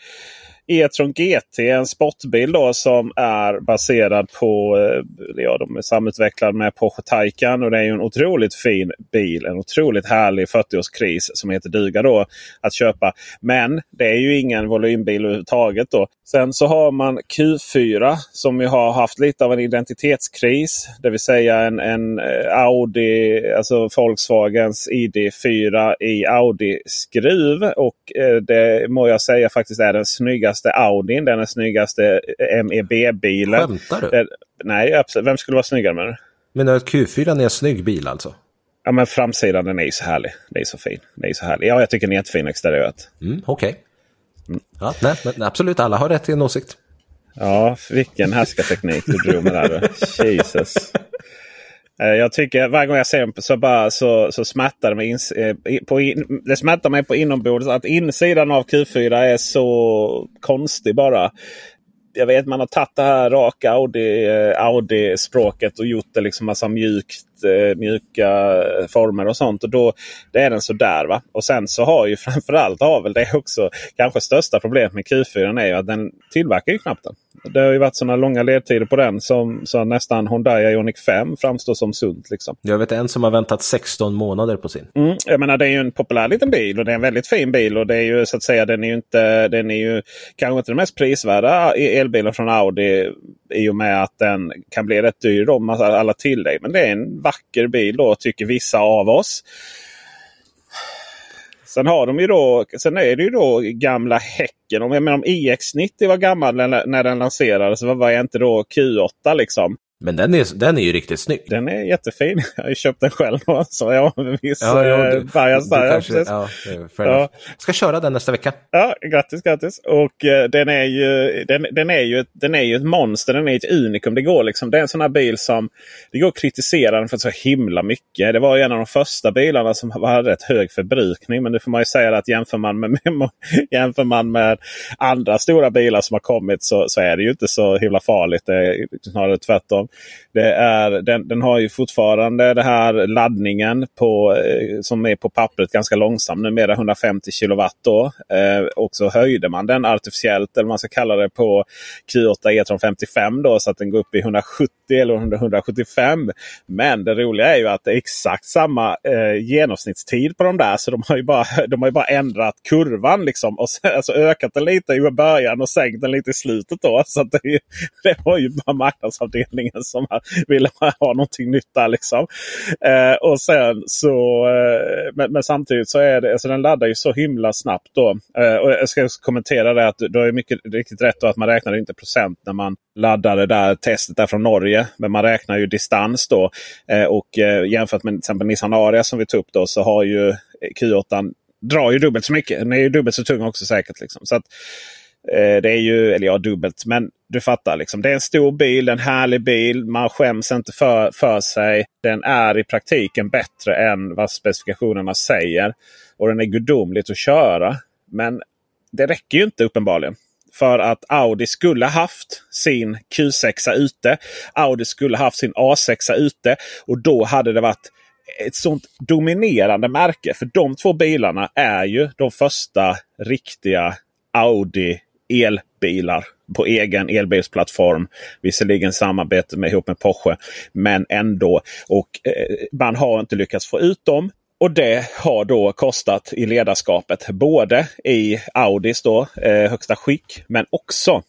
E-tron GT, en sportbil då som är baserad på, eh, ja de är samutvecklade med Porsche Taycan. Och det är ju en otroligt fin bil. En otroligt härlig 40-årskris som heter duga då att köpa. Men det är ju ingen volymbil överhuvudtaget. Då. Sen så har man Q4 som vi har haft lite av en identitetskris. Det vill säga en, en eh, Audi, alltså Volkswagens ID4 i Audi-skruv. Och eh, det må jag säga faktiskt är den snyggaste Audin. Den är snyggaste MEB-bilen. Skämtar du? Det, nej, absolut. Vem skulle vara snyggare med det? Men att Q4 är en snygg bil alltså? Ja, men framsidan den är ju så härlig. Det är så fin. Det är så härlig. Ja, jag tycker den är jättefin exteriört. Mm, Okej. Okay. Ja, nej, men absolut, alla har rätt till en åsikt. Ja, vilken härskarteknik du drog med där. Jesus. Eh, jag tycker varje gång jag ser den så, bara, så, så smärtar det mig, in, eh, på in, det smärtar mig på inombordet att insidan av Q4 är så konstig bara. Jag vet man har tagit det här raka Audi-språket Audi och gjort det liksom massa mjukt, eh, mjuka former och sånt. Och då det är den sådär. Va? Och sen så har ju framförallt har väl det också kanske största problemet med Q4 är ju att den tillverkar ju knappt den. Det har ju varit sådana långa ledtider på den som så nästan Hyundai Ioniq 5 framstår som sunt. Liksom. Jag vet en som har väntat 16 månader på sin. Mm, jag menar det är ju en populär liten bil och det är en väldigt fin bil. Och det är ju så att säga den är ju inte, den är ju kanske inte den mest prisvärda elbilen från Audi. I och med att den kan bli rätt dyr med alla tillägg. Men det är en vacker bil då tycker vissa av oss. Sen, har de ju då, sen är det ju då gamla Häcken. Om, jag menar, om EX90 var gammal när, när den lanserades, vad var inte då Q8 liksom? Men den är, den är ju riktigt snygg. Den är jättefin. Jag har ju köpt den själv. Så jag har en viss ja, ja, du, bias där. Kanske, ja, ja. Ska köra den nästa vecka. Ja, grattis, grattis. Och uh, den, är ju, den, den, är ju, den är ju ett monster. Den är ett unikum. Det går liksom. Det är en sån här bil som det går att kritisera den för så himla mycket. Det var ju en av de första bilarna som hade rätt hög förbrukning. Men det får man ju säga att jämför man med, jämför man med andra stora bilar som har kommit så, så är det ju inte så himla farligt. Det är snarare tvärtom. Det är, den, den har ju fortfarande den här laddningen på, eh, som är på pappret ganska långsam. Numera 150 kilowatt. Då. Eh, och så höjde man den artificiellt, eller man ska kalla det, på Q8 E-tron 55 då, så att den går upp i 170 eller 175. Men det roliga är ju att det är exakt samma eh, genomsnittstid på de där. Så de har ju bara, de har ju bara ändrat kurvan liksom. Och sen, alltså ökat den lite i början och sänkt den lite i slutet. då. Så det, det var ju bara marknadsavdelningen som ville ha någonting nytt där. Liksom. Eh, och sen så, eh, men, men, samtidigt så är det, alltså den laddar ju så himla snabbt. då. Eh, och jag ska kommentera det att du har mycket riktigt rätt då att man räknar inte procent när man laddar det där testet där från Norge. Men man räknar ju distans då. Eh, och eh, jämfört med till exempel Nissan Aria som vi tog upp då så har ju Q8 drar ju dubbelt så mycket. Den är ju dubbelt så tung också säkert. Liksom. Så att, Eh, det är ju, eller ja, dubbelt. Men du fattar. Liksom. Det är en stor bil, en härlig bil. Man skäms inte för, för sig. Den är i praktiken bättre än vad specifikationerna säger. Och den är gudomligt att köra. Men det räcker ju inte uppenbarligen. För att Audi skulle haft sin Q6 ute. Audi skulle haft sin A6 ute. Och då hade det varit ett sånt dominerande märke. För de två bilarna är ju de första riktiga Audi elbilar på egen elbilsplattform. Visserligen samarbete med, ihop med Porsche. Men ändå. Och eh, man har inte lyckats få ut dem. Och det har då kostat i ledarskapet. Både i Audis då, eh, högsta skick men också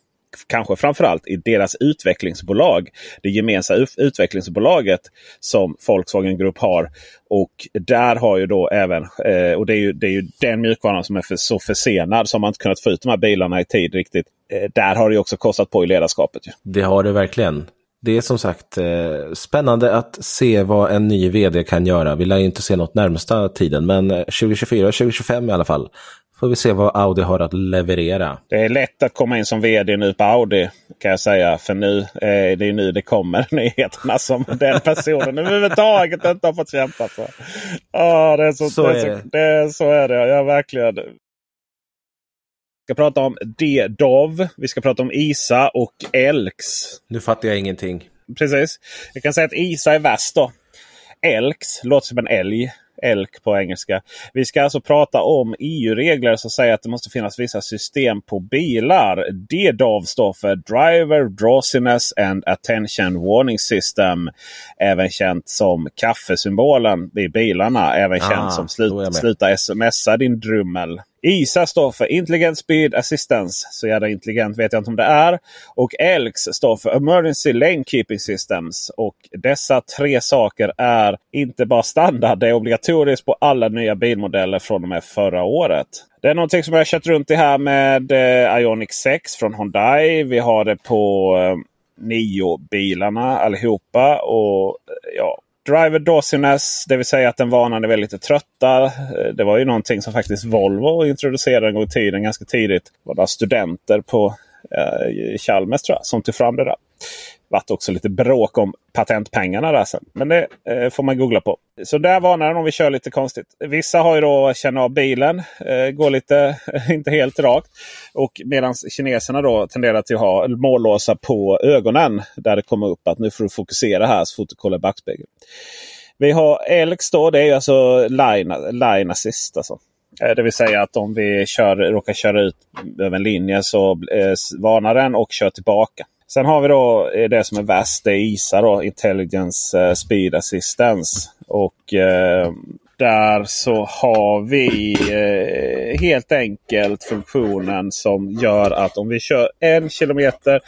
kanske framförallt i deras utvecklingsbolag. Det gemensamma utvecklingsbolaget som Volkswagen Group har. Och där har ju då även, eh, och det är ju, det är ju den mjukvaran som är för, så försenad som man inte kunnat få ut de här bilarna i tid riktigt. Eh, där har det också kostat på i ledarskapet. Ju. Det har det verkligen. Det är som sagt eh, spännande att se vad en ny vd kan göra. Vi lär inte se något närmsta tiden, men eh, 2024 2025 i alla fall får vi se vad Audi har att leverera. Det är lätt att komma in som vd nu på Audi kan jag säga. För nu eh, det är nu det kommer nyheterna som den personen överhuvudtaget inte har fått kämpa för. Oh, det är så, så, det är så, det. är, så är det. Jag verkligen. Vi ska prata om D-Dov. Vi ska prata om ISA och Elks. Nu fattar jag ingenting. Precis. Jag kan säga att ISA är värst då. Elks låter som en älg. ELK på engelska. Vi ska alltså prata om EU-regler som säger att det måste finnas vissa system på bilar. DDAW står för Driver Drowsiness and Attention Warning System. Även känt som kaffesymbolen vid bilarna. Även Ah, känt som slut, sluta smsa din drummel. ISA står för Intelligent Speed Assistance. Så jävla intelligent vet jag inte om det är. Och Elx står för Emergency Lane Keeping Systems. Och dessa tre saker är inte bara standard. Det är obligatoriskt på alla nya bilmodeller från och med förra året. Det är någonting som jag har kört runt i här med Ionic Ioniq 6 från Hyundai. Vi har det på eh, Nio-bilarna allihopa. Och eh, ja, Driver Dawsiness, det vill säga att den varnade väldigt lite trötta. Eh, det var ju någonting som faktiskt Volvo introducerade en gång i tiden, ganska tidigt. Det var några studenter på eh, Chalmers tror jag, som tog fram det där varit också lite bråk om patentpengarna där sen. Men det eh, får man googla på. Så där varnar den om vi kör lite konstigt. Vissa har ju då känner av bilen. Eh, går lite, inte helt rakt. Och medan kineserna då tenderar till att ha mållåsar på ögonen. Där det kommer upp att nu får du fokusera här så fort du kollar i backspegeln. Vi har Elx då. Det är ju alltså line, line assist. Alltså. Eh, det vill säga att om vi kör, råkar köra ut över en linje så eh, varnar den och kör tillbaka. Sen har vi då eh, det som är värst. Det är ISA då, Intelligence eh, Speed Assistance. Och eh, där så har vi eh, helt enkelt funktionen som gör att om vi kör en kilometer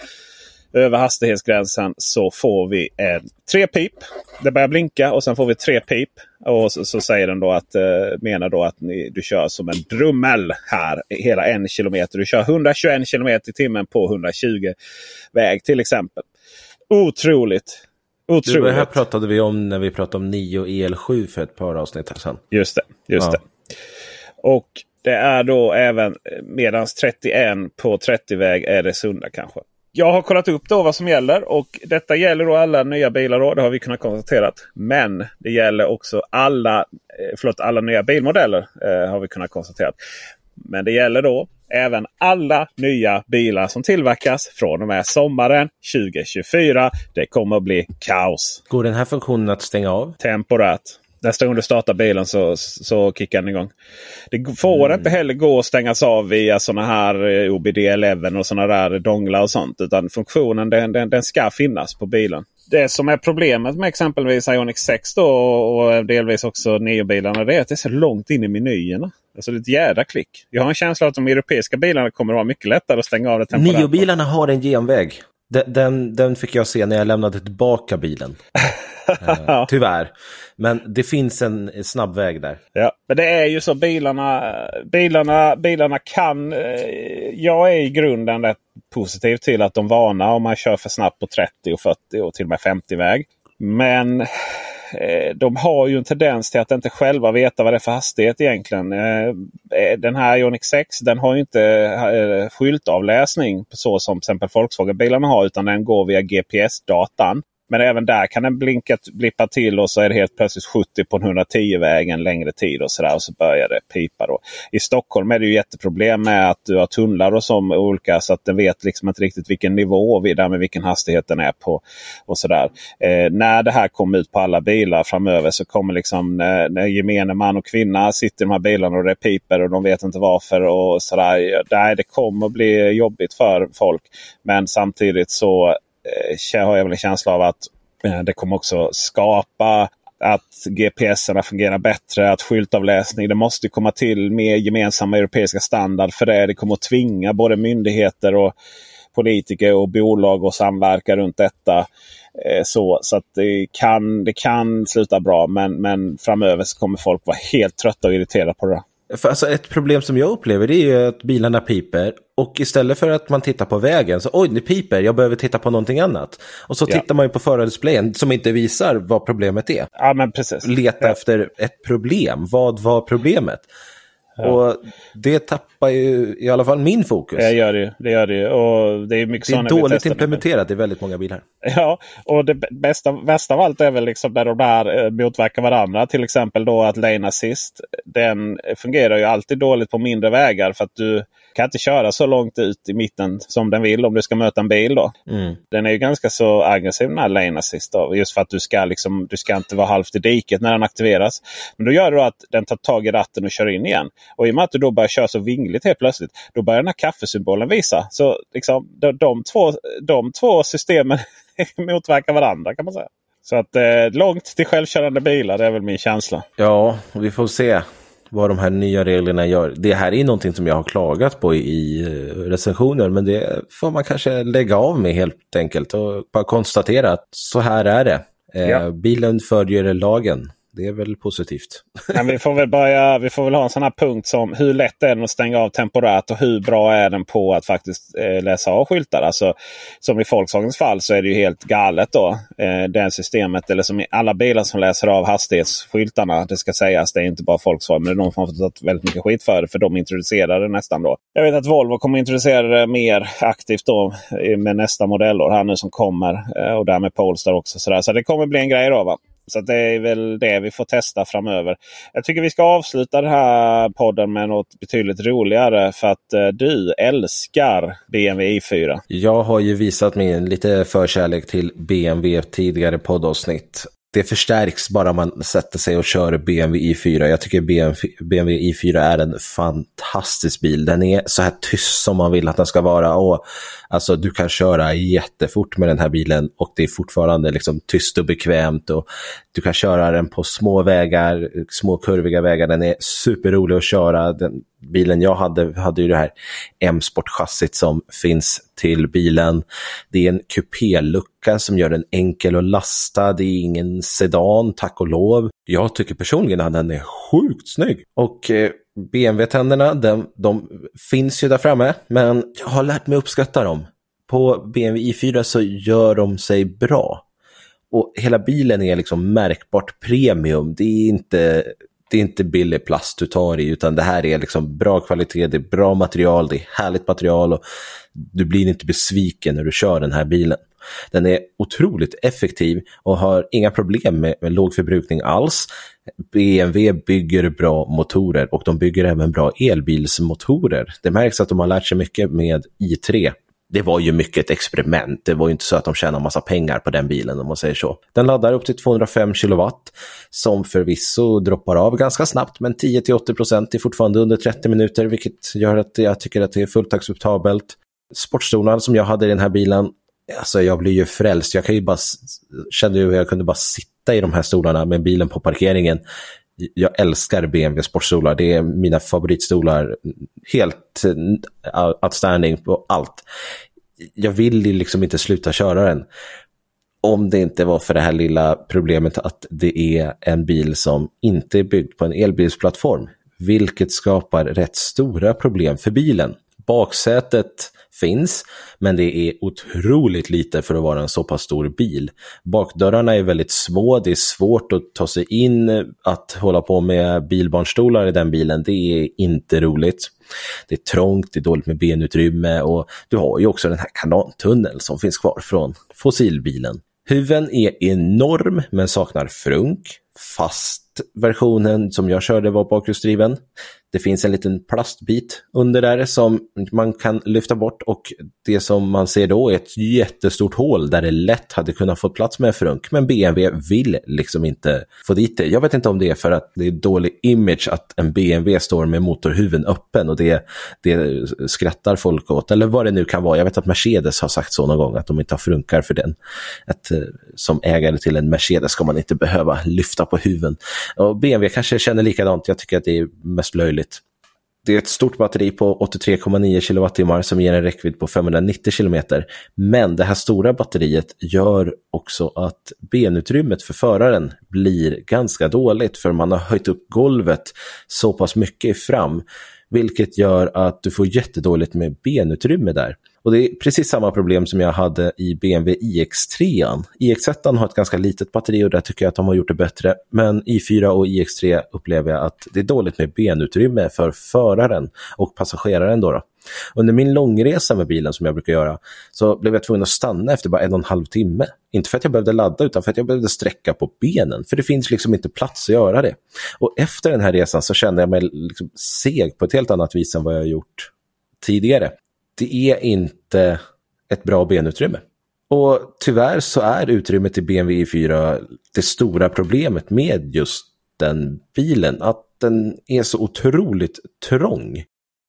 över hastighetsgränsen så får vi en tre pip. Det börjar blinka och sen får vi tre pip. Och så, så säger den då att, eh, menar då att ni, du kör som en drummel här hela en kilometer. Du kör 121 kilometer i timmen på 120 väg till exempel. Otroligt! Du, Otroligt! det här pratade vi om när vi pratade om 9 och EL7 för ett par avsnitt sen. Just det. Just Ja. det. Och det är då även medans 31 på 30-väg är det sunda kanske. Jag har kollat upp då vad som gäller och detta gäller då alla nya bilar. Då, det har vi kunnat konstatera. Men det gäller också alla, eh, förlåt, alla nya bilmodeller. Eh, har vi kunnat konstatera. Men det gäller då även alla nya bilar som tillverkas från och med sommaren 2024. Det kommer att bli kaos. Går den här funktionen att stänga av? Temporärt. Nästa gång du startar bilen så, så kickar den igång. Det får inte heller gå att stängas av via sådana här eh, OBD11 och sådana där donglar och sånt. Utan funktionen den, den, den ska finnas på bilen. Det som är problemet med exempelvis Ioniq 6 då, och delvis också Neo-bilarna det är att det är så långt in i menyerna. Alltså det är ett jädra klick. Jag har en känsla att de europeiska bilarna kommer att vara mycket lättare att stänga av det temporärt. Har en genväg. Den, den, den fick jag se när jag lämnade tillbaka bilen. Eh, tyvärr. Men det finns en snabb väg där. Ja, men det är ju så bilarna, bilarna, bilarna kan... eh, Jag är i grunden rätt positiv till att de varnar om man kör för snabbt på 30 och 40 och till och med 50 väg. Men Eh, de har ju en tendens till att inte själva veta vad det är för hastighet egentligen. Eh, eh, den här Ioniq 6 den har ju inte skyltavläsning så som till exempel Volkswagen-bilarna har utan den går via GPS-datan. Men även där kan den blinka, blippa till och så är det helt plötsligt 70 på 110 vägen längre tid. Och så, där, och så börjar det pipa. Då. I Stockholm är det ju jätteproblem med att du har tunnlar och som olika så att den vet liksom inte riktigt vilken nivå vi därmed vilken hastighet den är på. och så där. Eh, När det här kommer ut på alla bilar framöver så kommer liksom när, när gemene man och kvinna sitter i de här bilarna och det piper och de vet inte varför. och så där. Nej, Det kommer bli jobbigt för folk. Men samtidigt så eh, har jag väl en känsla av att eh, det kommer också skapa att GPSerna fungerar bättre, att skyltavläsning. Det måste komma till mer gemensamma europeiska standard för det. Det kommer att tvinga både myndigheter och politiker och bolag att samverka runt detta. Eh, så, så att det kan, det kan sluta bra men, men framöver så kommer folk vara helt trötta och irriterade på det. För alltså ett problem som jag upplever det är ju att bilarna piper och istället för att man tittar på vägen så oj, det piper, jag behöver titta på någonting annat. Och så Ja. tittar man ju på förardisplayen som inte visar vad problemet är. Ja, men precis. Leta efter ett problem, vad var problemet? Och det tappar ju i alla fall min fokus. Det gör det. Det, gör det ju. Och det är mycket Det är dåligt implementerat i väldigt många bilar. Ja, och det bästa, bästa av allt är väl liksom när de där eh, motverkar varandra. Till exempel då att lane assist. Den fungerar ju alltid dåligt på mindre vägar. För att du kan inte köra så långt ut i mitten som den vill om du ska möta en bil. då. Mm. Den är ju ganska så aggressiv den här lane assist. Då, just för att du ska, liksom, du ska inte vara halvt i diket när den aktiveras. Men då gör det att den tar tag i ratten och kör in igen. Och i och med att du då börjar köra så vingligt helt plötsligt. Då börjar den här kaffesymbolen visa. Så liksom, de, de, två, de två systemen motverkar varandra kan man säga. Så att eh, långt till självkörande bilar det är väl min känsla. Ja, vi får se vad de här nya reglerna gör. Det här är någonting som jag har klagat på i recensioner men det får man kanske lägga av med helt enkelt och bara konstatera att så här är det. Eh, Ja. Bilen följer lagen. Det är väl positivt. Men vi får väl börja, vi får väl ha en sån här punkt som hur lätt är den att stänga av temporärt och hur bra är den på att faktiskt eh, läsa av skyltar. Alltså, som i Volkswagens fall så är det ju helt galet då. Eh, det systemet, eller som i alla bilar som läser av hastighetsskyltarna. Det ska sägas, det är inte bara Volkswagen men det är de som har fått väldigt mycket skit för det. För de introducerade det nästan då. Jag vet att Volvo kommer introducera det mer aktivt då med nästa modellår här nu som kommer. Eh, och därmed Polestar också. Sådär. Så det kommer bli en grej då. Va? Så att det är väl det vi får testa framöver. Jag tycker vi ska avsluta den här podden med något betydligt roligare. För att eh, du älskar BMW i4. Jag har ju visat min lite förkärlek till BMW tidigare poddavsnitt. Det förstärks bara man sätter sig och kör BMW i4. Jag tycker BMW, BMW i4 är en fantastisk bil. Den är så här tyst som man vill att den ska vara. Och, alltså, du kan köra jättefort med den här bilen och det är fortfarande liksom tyst och bekvämt. Och du kan köra den på små vägar, små kurviga vägar. Den är superrolig att köra. Den, bilen jag hade hade ju det här M-sport-chassit som finns till bilen. Det är en kupélucka som gör den enkel att lasta. Det är ingen sedan, tack och lov. Jag tycker personligen att den är sjukt snygg. Och eh, BMW-tänderna, de, de finns ju där framme, men jag har lärt mig uppskatta dem. På BMW i4 så gör de sig bra. Och hela bilen är liksom märkbart premium. Det är inte, det är inte billig plast du tar i, utan det här är liksom bra kvalitet, det är bra material, det är härligt material och du blir inte besviken när du kör den här bilen. Den är otroligt effektiv och har inga problem med, med låg förbrukning alls. BMW bygger bra motorer och de bygger även bra elbilsmotorer. Det märks att de har lärt sig mycket med i3 det var ju mycket ett experiment. Det var ju inte så att de tjänade massa pengar på den bilen om man säger så. Den laddar upp till 205 kilowatt som förvisso droppar av ganska snabbt men 10-80 procent är fortfarande under 30 minuter vilket gör att jag tycker att det är fullt acceptabelt. Sportstolarna som jag hade i den här bilen, alltså jag blir ju frälst. Jag kan ju bara, kände ju hur jag kunde bara sitta i de här stolarna med bilen på parkeringen jag älskar BMW sportstolar. Det är mina favoritstolar. Helt eh, outstanding på allt. Jag vill ju liksom inte sluta köra den. Om det inte var för det här lilla problemet att det är en bil som inte är byggd på en elbilsplattform. Vilket skapar rätt stora problem för bilen. Baksätet finns, men det är otroligt lite för att vara en så pass stor bil. Bakdörrarna är väldigt små, det är svårt att ta sig in, att hålla på med bilbarnstolar i den bilen, det är inte roligt. Det är trångt, det är dåligt med benutrymme och du har ju också den här kanantunneln som finns kvar från fossilbilen. Huven är enorm men saknar frunk. Fast versionen som jag körde var bakhjulsdriven. Det finns en liten plastbit under där som man kan lyfta bort och det som man ser då är ett jättestort hål där det lätt hade kunnat få plats med en frunk. Men BMW vill liksom inte få dit det. Jag vet inte om det är för att det är dålig image att en BMW står med motorhuven öppen och det, det skrattar folk åt. Eller vad det nu kan vara. Jag vet att Mercedes har sagt så någon gång att de inte har frunkar för den. Att, eh, som ägare till en Mercedes ska man inte behöva lyfta på huven. Och BMW kanske känner likadant. Jag tycker att det är mest löjligt. Det är ett stort batteri på 83,9 kWh som ger en räckvidd på 590 km. Men det här stora batteriet gör också att benutrymmet för föraren blir ganska dåligt för man har höjt upp golvet så pass mycket fram. Vilket gör att du får jättedåligt med benutrymme där. Och det är precis samma problem som jag hade i BMW iX3. iX1 har ett ganska litet batteri och där tycker jag att de har gjort det bättre. Men i4 och iX3 upplever jag att det är dåligt med benutrymme för föraren och passageraren. Då, då. Under min långresa med bilen som jag brukar göra så blev jag tvungen att stanna efter bara en och en halv timme. Inte för att jag behövde ladda utan för att jag behövde sträcka på benen. För det finns liksom inte plats att göra det. Och efter den här resan så kände jag mig liksom seg på ett helt annat vis än vad jag gjort tidigare. Det är inte ett bra benutrymme. Och tyvärr så är utrymmet i BMW i4 det stora problemet med just den bilen. Att den är så otroligt trång.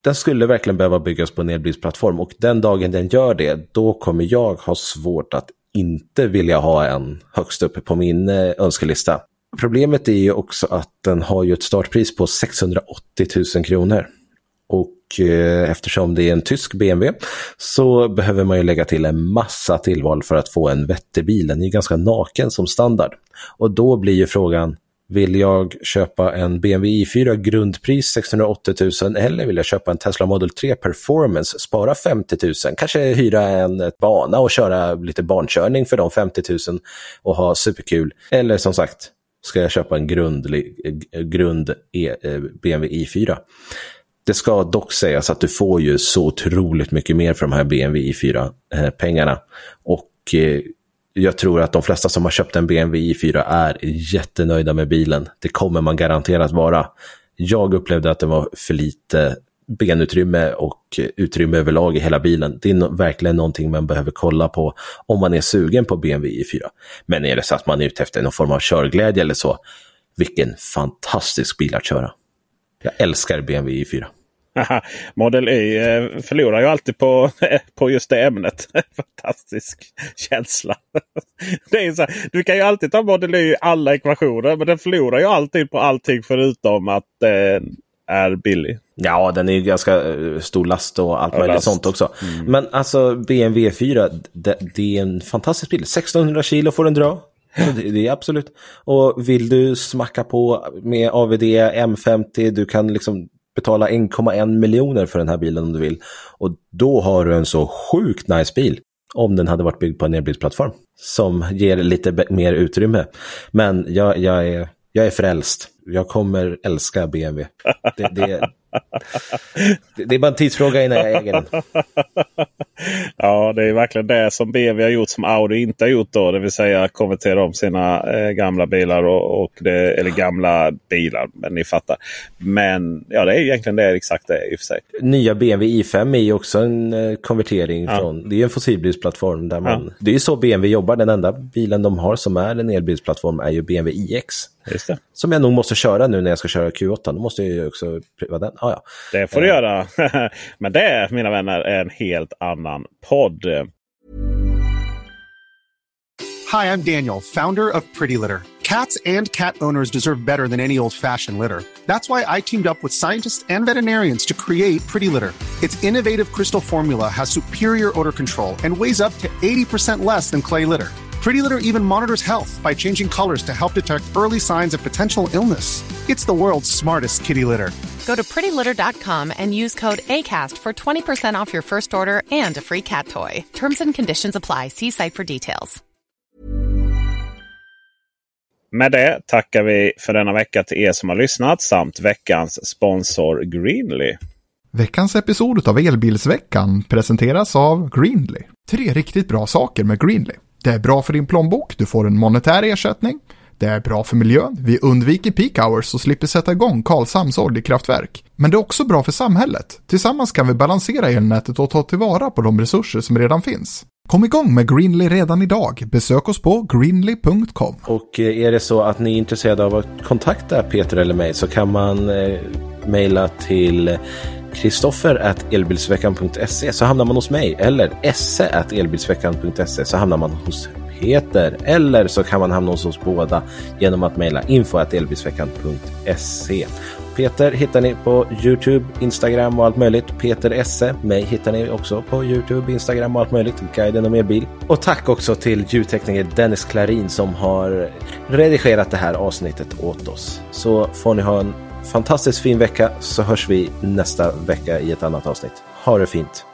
Den skulle verkligen behöva byggas på en elbilsplattform och den dagen den gör det, då kommer jag ha svårt att inte vilja ha en högst upp på min eh, önskelista. Problemet är ju också att den har ju ett startpris på 680 000 kronor. Och eh, eftersom det är en tysk BMW så behöver man ju lägga till en massa tillval för att få en vettig bil. Den är ju ganska naken som standard. Och då blir ju frågan, vill jag köpa en BMW i4 grundpris 680 000 eller vill jag köpa en Tesla Model 3 Performance, spara 50 000, kanske hyra en bana och köra lite barnkörning för de 50 000 och ha superkul. Eller som sagt, ska jag köpa en grund, eh, grund e, eh, BMW i4. Det ska dock sägas att du får ju så otroligt mycket mer för de här BMW i4-pengarna. Eh, och eh, jag tror att de flesta som har köpt en BMW i4 är jättenöjda med bilen. Det kommer man garanterat vara. Jag upplevde att det var för lite benutrymme och utrymme överlag i hela bilen. Det är verkligen någonting man behöver kolla på om man är sugen på BMW i4. Men är det så att man är ute efter någon form av körglädje eller så, vilken fantastisk bil att köra. Jag älskar BMW i4. Model Y eh, förlorar ju alltid på, på just det ämnet. Fantastisk känsla. Det är så här, du kan ju alltid ta Model Y i alla ekvationer men den förlorar ju alltid på allting förutom att den är billig. Ja, den är ju ganska eh, stor last och allt möjligt last. sånt också. Mm. Men alltså BMW 4, det, det, är en fantastisk bil. 1600 kilo får den dra. Det, det, är absolut. Och vill du smacka på med AVD M50, du kan liksom betala 1,1 miljoner för den här bilen om du vill. Och då har du en så sjukt nice bil. Om den hade varit byggd på en elbilsplattform. Som ger lite mer utrymme. Men jag, jag, är, jag är frälst. Jag kommer älska BMW. Det, det, det är bara en tidsfråga innan jag äger den. ja, det är verkligen det som BMW har gjort som Audi inte har gjort. Då, det vill säga konvertera om sina eh, gamla bilar. Och, och det, eller gamla bilar, men ni fattar. Men ja, det är egentligen det exakt det i och för sig. Nya BMW i5 är ju också en eh, konvertering ja. från... Det är en fossilbilsplattform. Där man, ja. Det är så BMW jobbar. Den enda bilen de har som är en elbilsplattform är ju BMW iX. Som jag nog måste köra nu när jag ska köra Q8. Då måste jag ju också pröva den. Ah, ja. Det får du eh. göra. Men det, mina vänner, är en helt annan podd. Hi, I'm Daniel, founder of Pretty Litter. Cats and cat owners deserve better than any old-fashioned litter. That's why I teamed up with scientists and veterinarians to create Pretty Litter. Its innovative crystal formula has superior odor control and weighs up to 80% less than clay litter. Pretty Litter even monitors health by changing colors to help detect early signs of potential illness. It's the world's smartest kitty litter. Go to prettylitter.com and use code ACAST for 20% off your first order and a free cat toy. Terms and conditions apply. See site for details. Med det tackar vi för denna vecka till er som har lyssnat samt veckans sponsor Greenly. Veckans episod av Elbilsveckan presenteras av Greenly. Tre riktigt bra saker med Greenly. Det är bra för din plånbok, du får en monetär ersättning. Det är bra för miljön, vi undviker peak hours och slipper sätta igång Karlshamns oljekraftverk. Men det är också bra för samhället. Tillsammans kan vi balansera elnätet och ta tillvara på de resurser som redan finns. Kom igång med Greenly redan idag. Besök oss på greenly.com. Och eh, är det så att ni är intresserade av att kontakta Peter eller mig så kan man eh, mejla till kristoffer elbilsveckan.se så hamnar man hos mig eller esse elbilsveckan.se så hamnar man hos Peter eller så kan man hamna hos oss båda genom att mejla info elbilsveckan.se. Peter hittar ni på Youtube, Instagram och allt möjligt. Peter Esse. Mig hittar ni också på Youtube, Instagram och allt möjligt. Guiden om er bil. Och tack också till ljudtekniker Dennis Klarin som har redigerat det här avsnittet åt oss. Så får ni ha en fantastiskt fin vecka så hörs vi nästa vecka i ett annat avsnitt. Ha det fint!